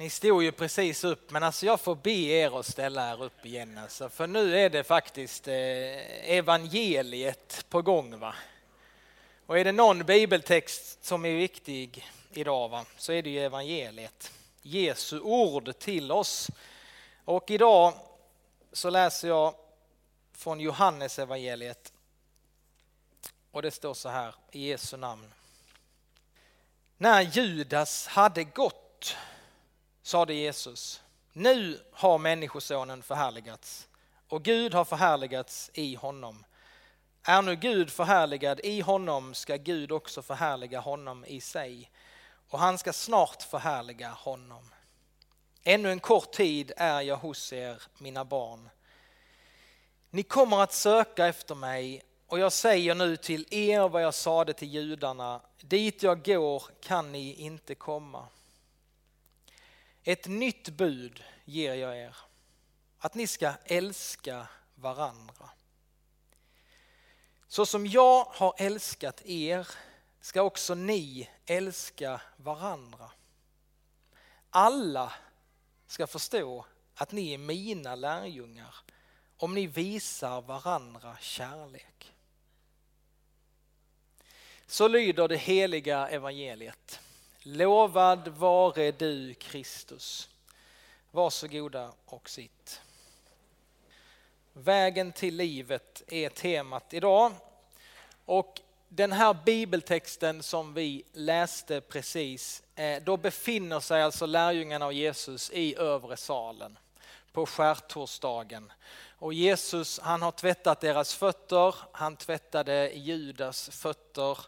Ni stod ju precis upp, men alltså jag får be er att ställa er upp igen. Alltså, för nu är det faktiskt eh, evangeliet på gång. Va? Och är det någon bibeltext som är viktig idag va? så är det ju evangeliet. Jesu ord till oss. Och idag så läser jag från Johannes evangeliet. Och det står så här i Jesu namn. När Judas hade gått sade Jesus, nu har Människosonen förhärligats och Gud har förhärligats i honom. Är nu Gud förhärligad i honom ska Gud också förhärliga honom i sig och han ska snart förhärliga honom. Ännu en kort tid är jag hos er, mina barn. Ni kommer att söka efter mig och jag säger nu till er vad jag sade till judarna, dit jag går kan ni inte komma. Ett nytt bud ger jag er, att ni ska älska varandra. Så som jag har älskat er ska också ni älska varandra. Alla ska förstå att ni är mina lärjungar om ni visar varandra kärlek. Så lyder det heliga evangeliet. Lovad vare du Kristus. Varsågoda och sitt. Vägen till livet är temat idag. Och den här bibeltexten som vi läste precis, eh, då befinner sig alltså lärjungarna av Jesus i övre salen på skärtorsdagen. Och Jesus han har tvättat deras fötter, han tvättade Judas fötter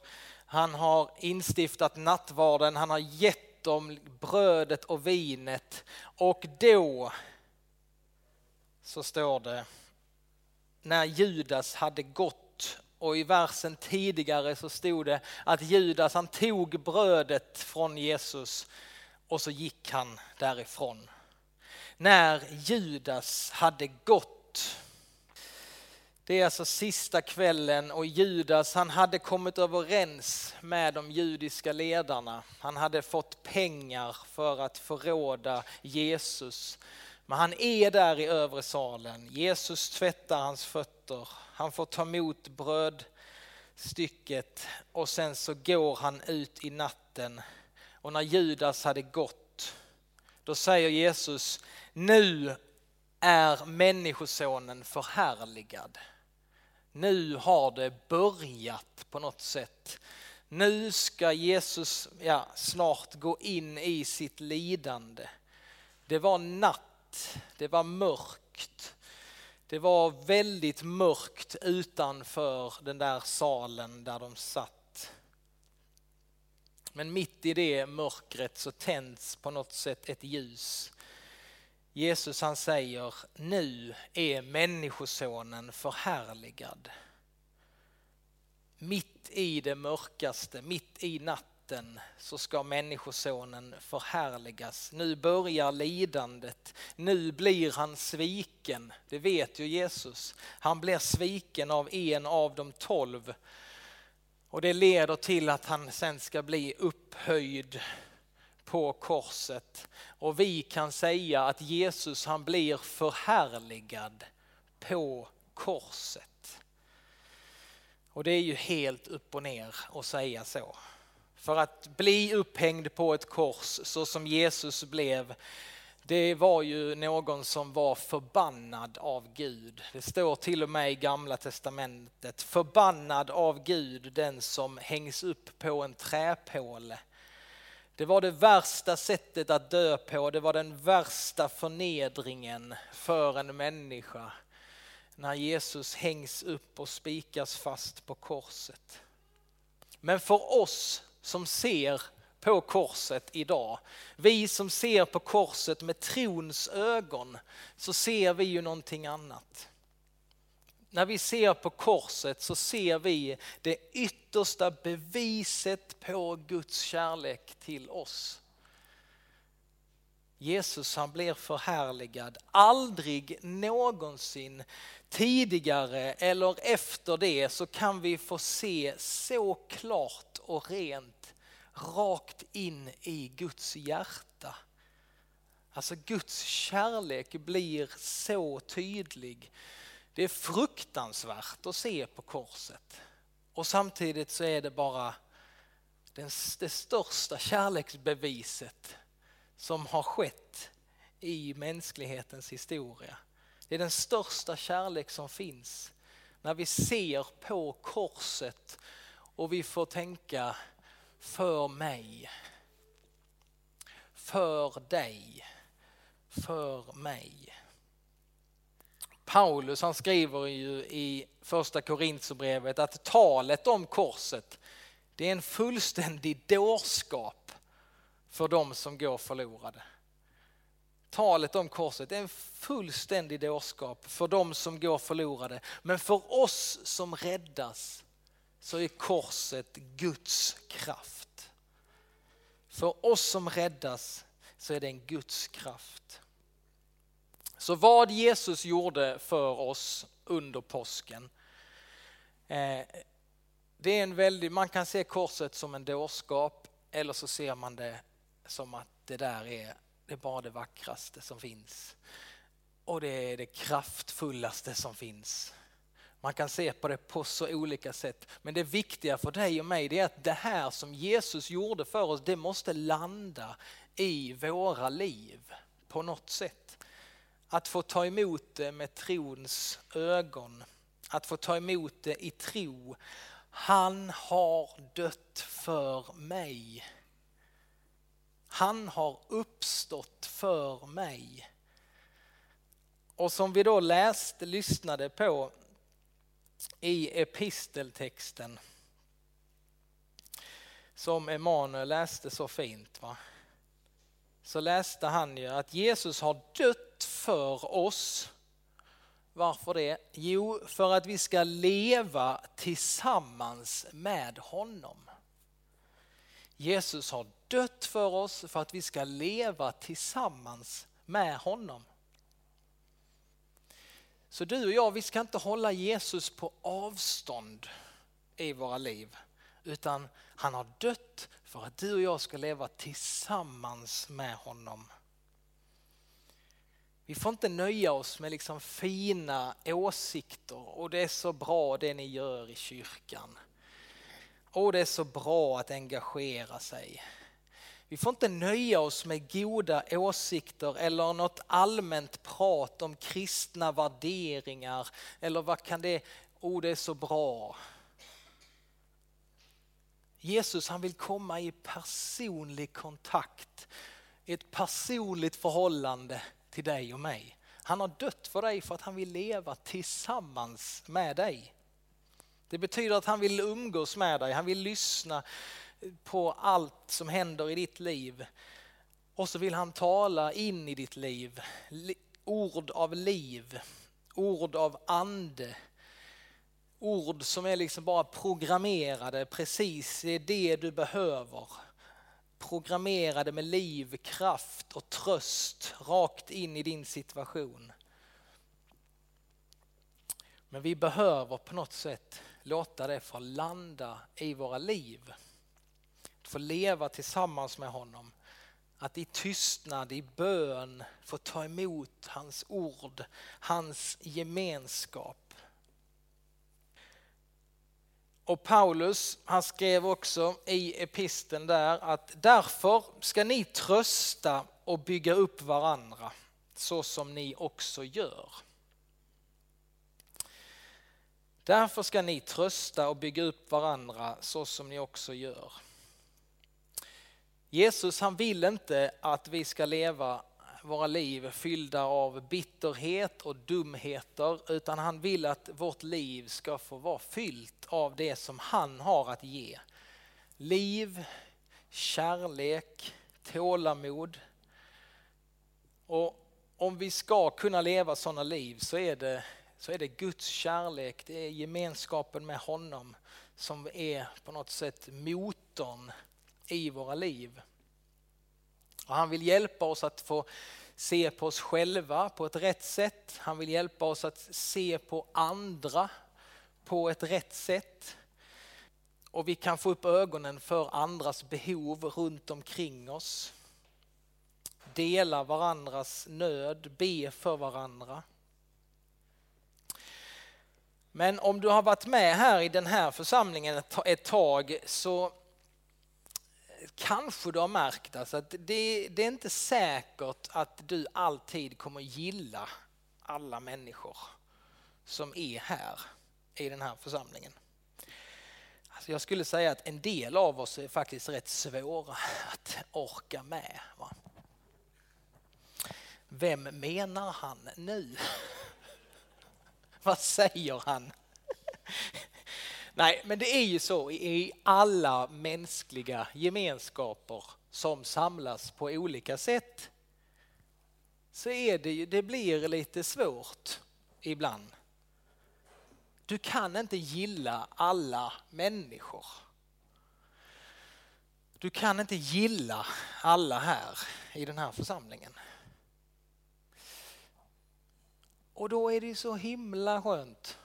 han har instiftat nattvarden, han har gett dem brödet och vinet och då så står det när Judas hade gått och i versen tidigare så stod det att Judas han tog brödet från Jesus och så gick han därifrån. När Judas hade gått det är alltså sista kvällen och Judas han hade kommit överens med de judiska ledarna. Han hade fått pengar för att förråda Jesus. Men han är där i övre salen. Jesus tvättar hans fötter. Han får ta emot brödstycket och sen så går han ut i natten. Och när Judas hade gått, då säger Jesus, nu är Människosonen förhärligad. Nu har det börjat på något sätt. Nu ska Jesus ja, snart gå in i sitt lidande. Det var natt, det var mörkt. Det var väldigt mörkt utanför den där salen där de satt. Men mitt i det mörkret så tänds på något sätt ett ljus. Jesus han säger, nu är människosonen förhärligad. Mitt i det mörkaste, mitt i natten så ska människosonen förhärligas. Nu börjar lidandet, nu blir han sviken. Det vet ju Jesus. Han blir sviken av en av de tolv. Och det leder till att han sen ska bli upphöjd på korset. Och vi kan säga att Jesus han blir förhärligad på korset. Och det är ju helt upp och ner att säga så. För att bli upphängd på ett kors så som Jesus blev, det var ju någon som var förbannad av Gud. Det står till och med i gamla testamentet, förbannad av Gud den som hängs upp på en träpåle. Det var det värsta sättet att dö på, det var den värsta förnedringen för en människa. När Jesus hängs upp och spikas fast på korset. Men för oss som ser på korset idag, vi som ser på korset med trons ögon, så ser vi ju någonting annat när vi ser på korset så ser vi det yttersta beviset på Guds kärlek till oss. Jesus han blir förhärligad. Aldrig någonsin tidigare eller efter det så kan vi få se så klart och rent rakt in i Guds hjärta Alltså Guds kärlek blir så tydlig. Det är fruktansvärt att se på korset. Och samtidigt så är det bara den, det största kärleksbeviset som har skett i mänsklighetens historia. Det är den största kärlek som finns. När vi ser på korset och vi får tänka för mig, för dig, för mig. Paulus han skriver ju i första Korintierbrevet att talet om korset det är en fullständig dårskap för de som går förlorade. Talet om korset är en fullständig dårskap för de som går förlorade. Men för oss som räddas så är korset Guds kraft. För oss som räddas så är det en Guds kraft. Så vad Jesus gjorde för oss under påsken, eh, det är en väldigt, man kan se korset som en dårskap eller så ser man det som att det där är, det är bara det vackraste som finns. Och det är det kraftfullaste som finns. Man kan se på det på så olika sätt. Men det viktiga för dig och mig det är att det här som Jesus gjorde för oss, det måste landa i våra liv på något sätt. Att få ta emot det med trons ögon, att få ta emot det i tro. Han har dött för mig. Han har uppstått för mig. Och som vi då läste, lyssnade på i episteltexten som Emanuel läste så fint. Va? Så läste han ju att Jesus har dött för oss. Varför det? Jo, för att vi ska leva tillsammans med honom. Jesus har dött för oss för att vi ska leva tillsammans med honom. Så du och jag, vi ska inte hålla Jesus på avstånd i våra liv, utan han har dött för att du och jag ska leva tillsammans med honom. Vi får inte nöja oss med liksom fina åsikter och det är så bra det ni gör i kyrkan. Och det är så bra att engagera sig. Vi får inte nöja oss med goda åsikter eller något allmänt prat om kristna värderingar eller vad kan det, oh det är så bra. Jesus han vill komma i personlig kontakt, ett personligt förhållande till dig och mig. Han har dött för dig för att han vill leva tillsammans med dig. Det betyder att han vill umgås med dig, han vill lyssna på allt som händer i ditt liv. Och så vill han tala in i ditt liv, ord av liv, ord av ande. Ord som är liksom bara programmerade, precis det är det du behöver. Programmerade med liv, kraft och tröst rakt in i din situation. Men vi behöver på något sätt låta det få landa i våra liv Att få leva tillsammans med honom. Att i tystnad, i bön få ta emot hans ord, hans gemenskap. Och Paulus, han skrev också i episten där att därför ska ni trösta och bygga upp varandra så som ni också gör. Därför ska ni trösta och bygga upp varandra så som ni också gör. Jesus han vill inte att vi ska leva våra liv fyllda av bitterhet och dumheter utan han vill att vårt liv ska få vara fyllt av det som han har att ge. Liv, kärlek, tålamod. Och om vi ska kunna leva sådana liv så är det, så är det Guds kärlek, det är gemenskapen med honom som är på något sätt motorn i våra liv. Och han vill hjälpa oss att få se på oss själva på ett rätt sätt. Han vill hjälpa oss att se på andra på ett rätt sätt. Och vi kan få upp ögonen för andras behov runt omkring oss. dela varandras nöd, be för varandra. Men om du har varit med här i den här församlingen ett tag så kanske du har märkt alltså att det, det är inte säkert att du alltid kommer gilla alla människor som är här i den här församlingen. Alltså jag skulle säga att en del av oss är faktiskt rätt svåra att orka med. Va? Vem menar han nu? Vad säger han? Nej, men det är ju så i alla mänskliga gemenskaper som samlas på olika sätt så är det ju, det blir lite svårt ibland. Du kan inte gilla alla människor. Du kan inte gilla alla här i den här församlingen. Och då är det så himla skönt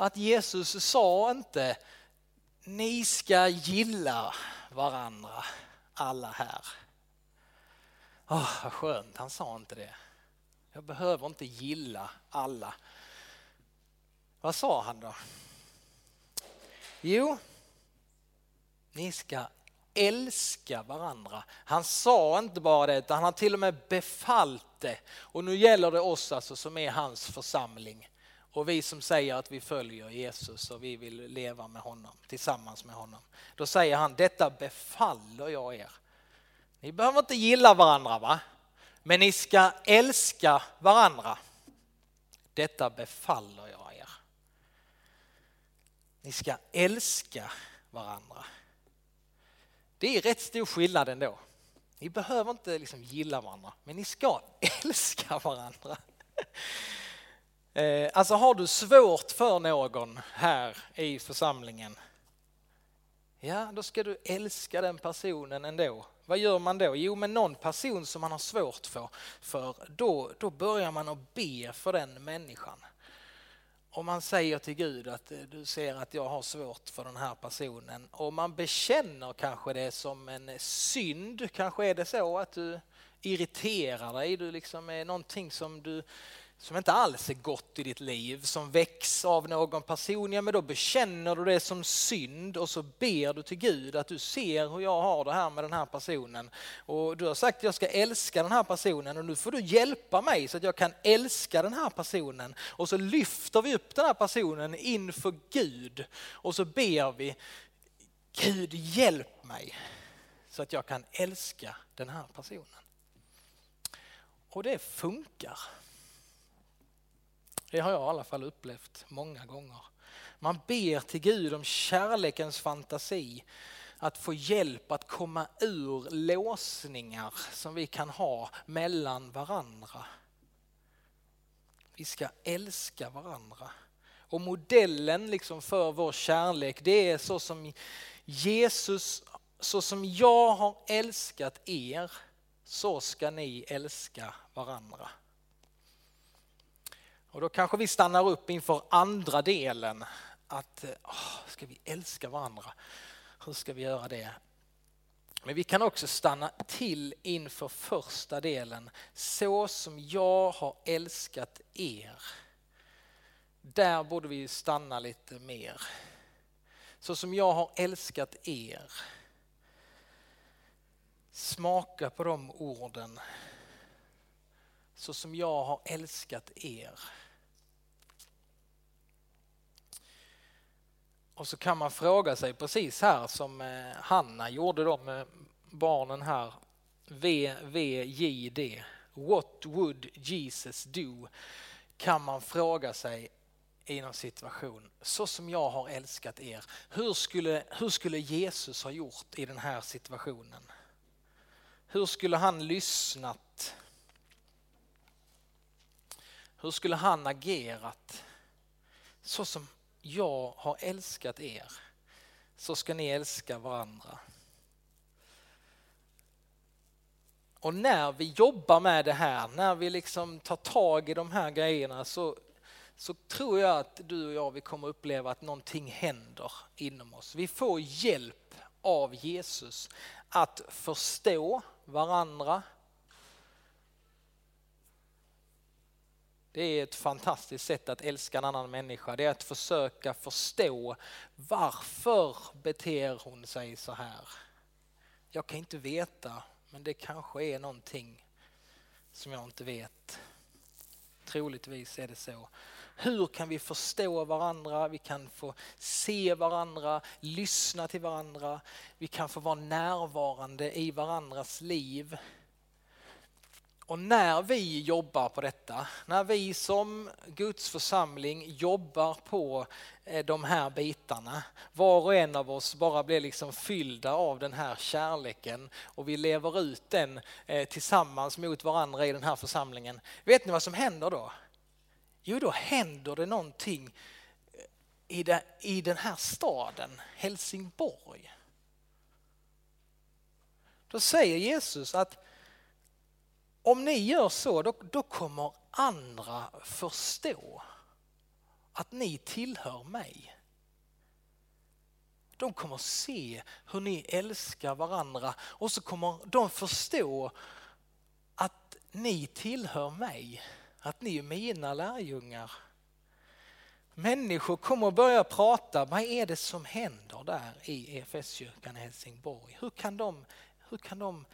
att Jesus sa inte ni ska gilla varandra alla här. Oh, vad skönt, han sa inte det. Jag behöver inte gilla alla. Vad sa han då? Jo, ni ska älska varandra. Han sa inte bara det, utan han har till och med befallt det. Och nu gäller det oss alltså som är hans församling. Och vi som säger att vi följer Jesus och vi vill leva med honom, tillsammans med honom. Då säger han, detta befaller jag er. Ni behöver inte gilla varandra va? Men ni ska älska varandra. Detta befaller jag er. Ni ska älska varandra. Det är rätt stor skillnad ändå. Ni behöver inte liksom gilla varandra, men ni ska älska varandra. Eh, alltså har du svårt för någon här i församlingen, ja då ska du älska den personen ändå. Vad gör man då? Jo, men någon person som man har svårt för, för då, då börjar man att be för den människan. Om man säger till Gud att eh, du ser att jag har svårt för den här personen och man bekänner kanske det som en synd, kanske är det så att du irriterar dig, du liksom är någonting som du som inte alls är gott i ditt liv, som väcks av någon person, ja men då bekänner du det som synd och så ber du till Gud att du ser hur jag har det här med den här personen. Och du har sagt att jag ska älska den här personen och nu får du hjälpa mig så att jag kan älska den här personen. Och så lyfter vi upp den här personen inför Gud och så ber vi Gud hjälp mig så att jag kan älska den här personen. Och det funkar. Det har jag i alla fall upplevt många gånger. Man ber till Gud om kärlekens fantasi, att få hjälp att komma ur låsningar som vi kan ha mellan varandra. Vi ska älska varandra. Och modellen liksom för vår kärlek det är så som Jesus, så som jag har älskat er, så ska ni älska varandra. Och då kanske vi stannar upp inför andra delen. Att eh, åh, ska vi älska varandra? Hur ska vi göra det? Men vi kan också stanna till inför första delen. Så som jag har älskat er. Där borde vi stanna lite mer. Så som jag har älskat er. Smaka på de orden. Så som jag har älskat er. Och så kan man fråga sig precis här som eh, Hanna gjorde då med barnen här. VVJD. What would Jesus do? Kan man fråga sig i någon situation. Så som jag har älskat er. Hur skulle, hur skulle Jesus ha gjort i den här situationen? Hur skulle han lyssnat? Hur skulle han agerat? Så som jag har älskat er, så ska ni älska varandra. Och när vi jobbar med det här, när vi liksom tar tag i de här grejerna så, så tror jag att du och jag vi kommer uppleva att någonting händer inom oss. Vi får hjälp av Jesus att förstå varandra Det är ett fantastiskt sätt att älska en annan människa. Det är att försöka förstå varför beter hon sig så här. Jag kan inte veta, men det kanske är någonting som jag inte vet. Troligtvis är det så. Hur kan vi förstå varandra? Vi kan få se varandra, lyssna till varandra. Vi kan få vara närvarande i varandras liv. Och när vi jobbar på detta, när vi som Guds församling jobbar på eh, de här bitarna, var och en av oss bara blir liksom fyllda av den här kärleken och vi lever ut den eh, tillsammans mot varandra i den här församlingen. Vet ni vad som händer då? Jo, då händer det någonting eh, i den här staden, Helsingborg. Då säger Jesus att om ni gör så, då, då kommer andra förstå att ni tillhör mig. De kommer se hur ni älskar varandra och så kommer de förstå att ni tillhör mig, att ni är mina lärjungar. Människor kommer börja prata, vad är det som händer där i EFS-kyrkan i Helsingborg? Hur kan de, hur kan de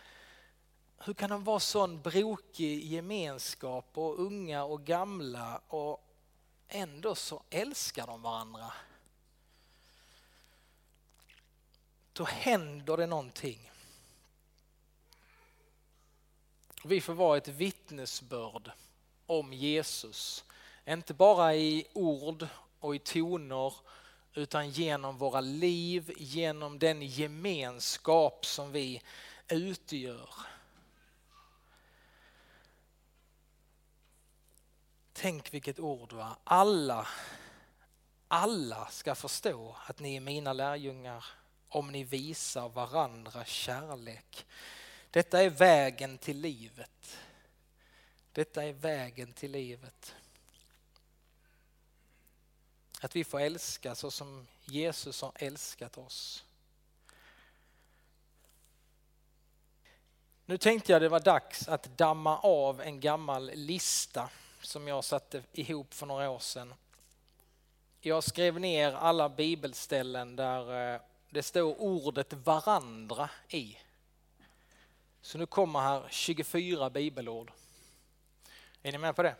hur kan de vara sån brokig gemenskap och unga och gamla och ändå så älskar de varandra? Då händer det någonting. Vi får vara ett vittnesbörd om Jesus. Inte bara i ord och i toner utan genom våra liv, genom den gemenskap som vi utgör. Tänk vilket ord va? Alla, alla ska förstå att ni är mina lärjungar om ni visar varandra kärlek. Detta är vägen till livet. Detta är vägen till livet. Att vi får älska så som Jesus har älskat oss. Nu tänkte jag det var dags att damma av en gammal lista som jag satte ihop för några år sedan. Jag skrev ner alla bibelställen där eh, det står ordet varandra i. Så nu kommer här 24 bibelord. Är ni med på det?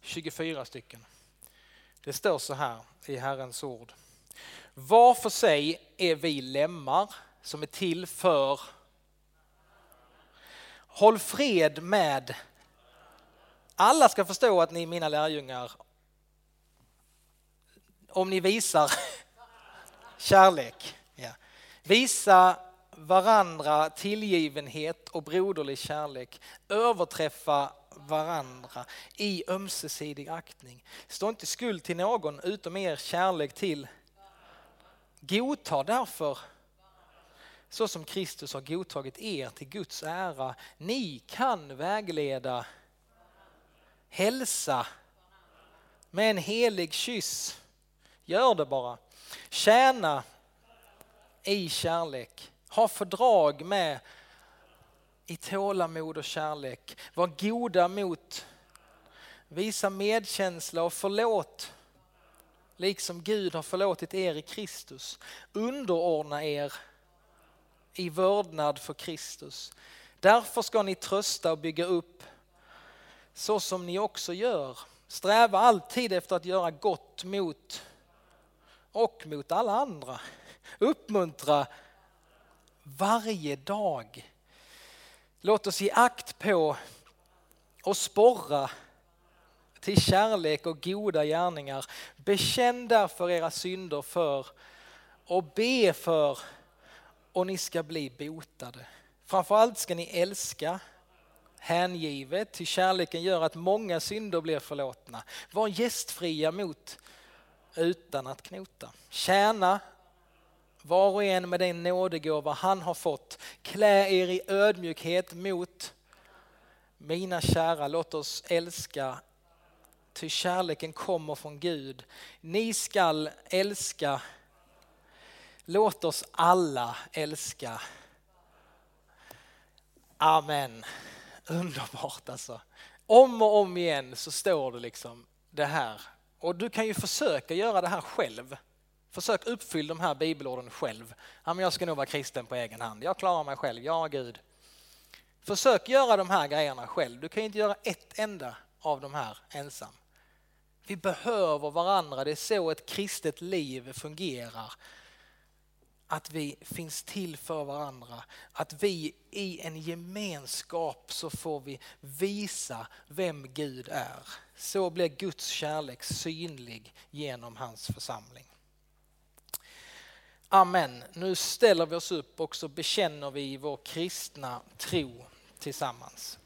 24 stycken. Det står så här i Herrens ord. Var för sig är vi lemmar som är till för Håll fred med alla ska förstå att ni är mina lärjungar om ni visar kärlek. Ja. Visa varandra tillgivenhet och broderlig kärlek. Överträffa varandra i ömsesidig aktning. Stå inte skuld till någon utom er kärlek till. Godta därför så som Kristus har godtagit er till Guds ära. Ni kan vägleda hälsa med en helig kyss. Gör det bara. Tjäna i kärlek. Ha fördrag med i tålamod och kärlek. Var goda mot, visa medkänsla och förlåt. Liksom Gud har förlåtit er i Kristus. Underordna er i vördnad för Kristus. Därför ska ni trösta och bygga upp så som ni också gör. Sträva alltid efter att göra gott mot och mot alla andra. Uppmuntra varje dag. Låt oss ge akt på och sporra till kärlek och goda gärningar. Bekänn därför era synder för och be för och ni ska bli botade. Framförallt ska ni älska hängivet, till kärleken gör att många synder blir förlåtna. Var gästfria mot utan att knota. Tjäna var och en med den nådegåva han har fått. Klä er i ödmjukhet mot mina kära, låt oss älska ty kärleken kommer från Gud. Ni skall älska, låt oss alla älska. Amen underbart alltså. Om och om igen så står det liksom det här. Och du kan ju försöka göra det här själv. Försök uppfylla de här bibelorden själv. Ja, men jag ska nog vara kristen på egen hand. Jag klarar mig själv. Ja, Gud. Försök göra de här grejerna själv. Du kan inte göra ett enda av de här ensam. Vi behöver varandra. Det är så ett kristet liv fungerar. Att vi finns till för varandra. Att vi i en gemenskap så får vi visa vem Gud är. Så blir Guds kärlek synlig genom hans församling. Amen. Nu ställer vi oss upp och så bekänner vi vår kristna tro tillsammans.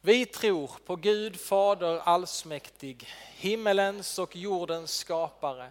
Vi tror på Gud Fader allsmäktig, himmelens och jordens skapare.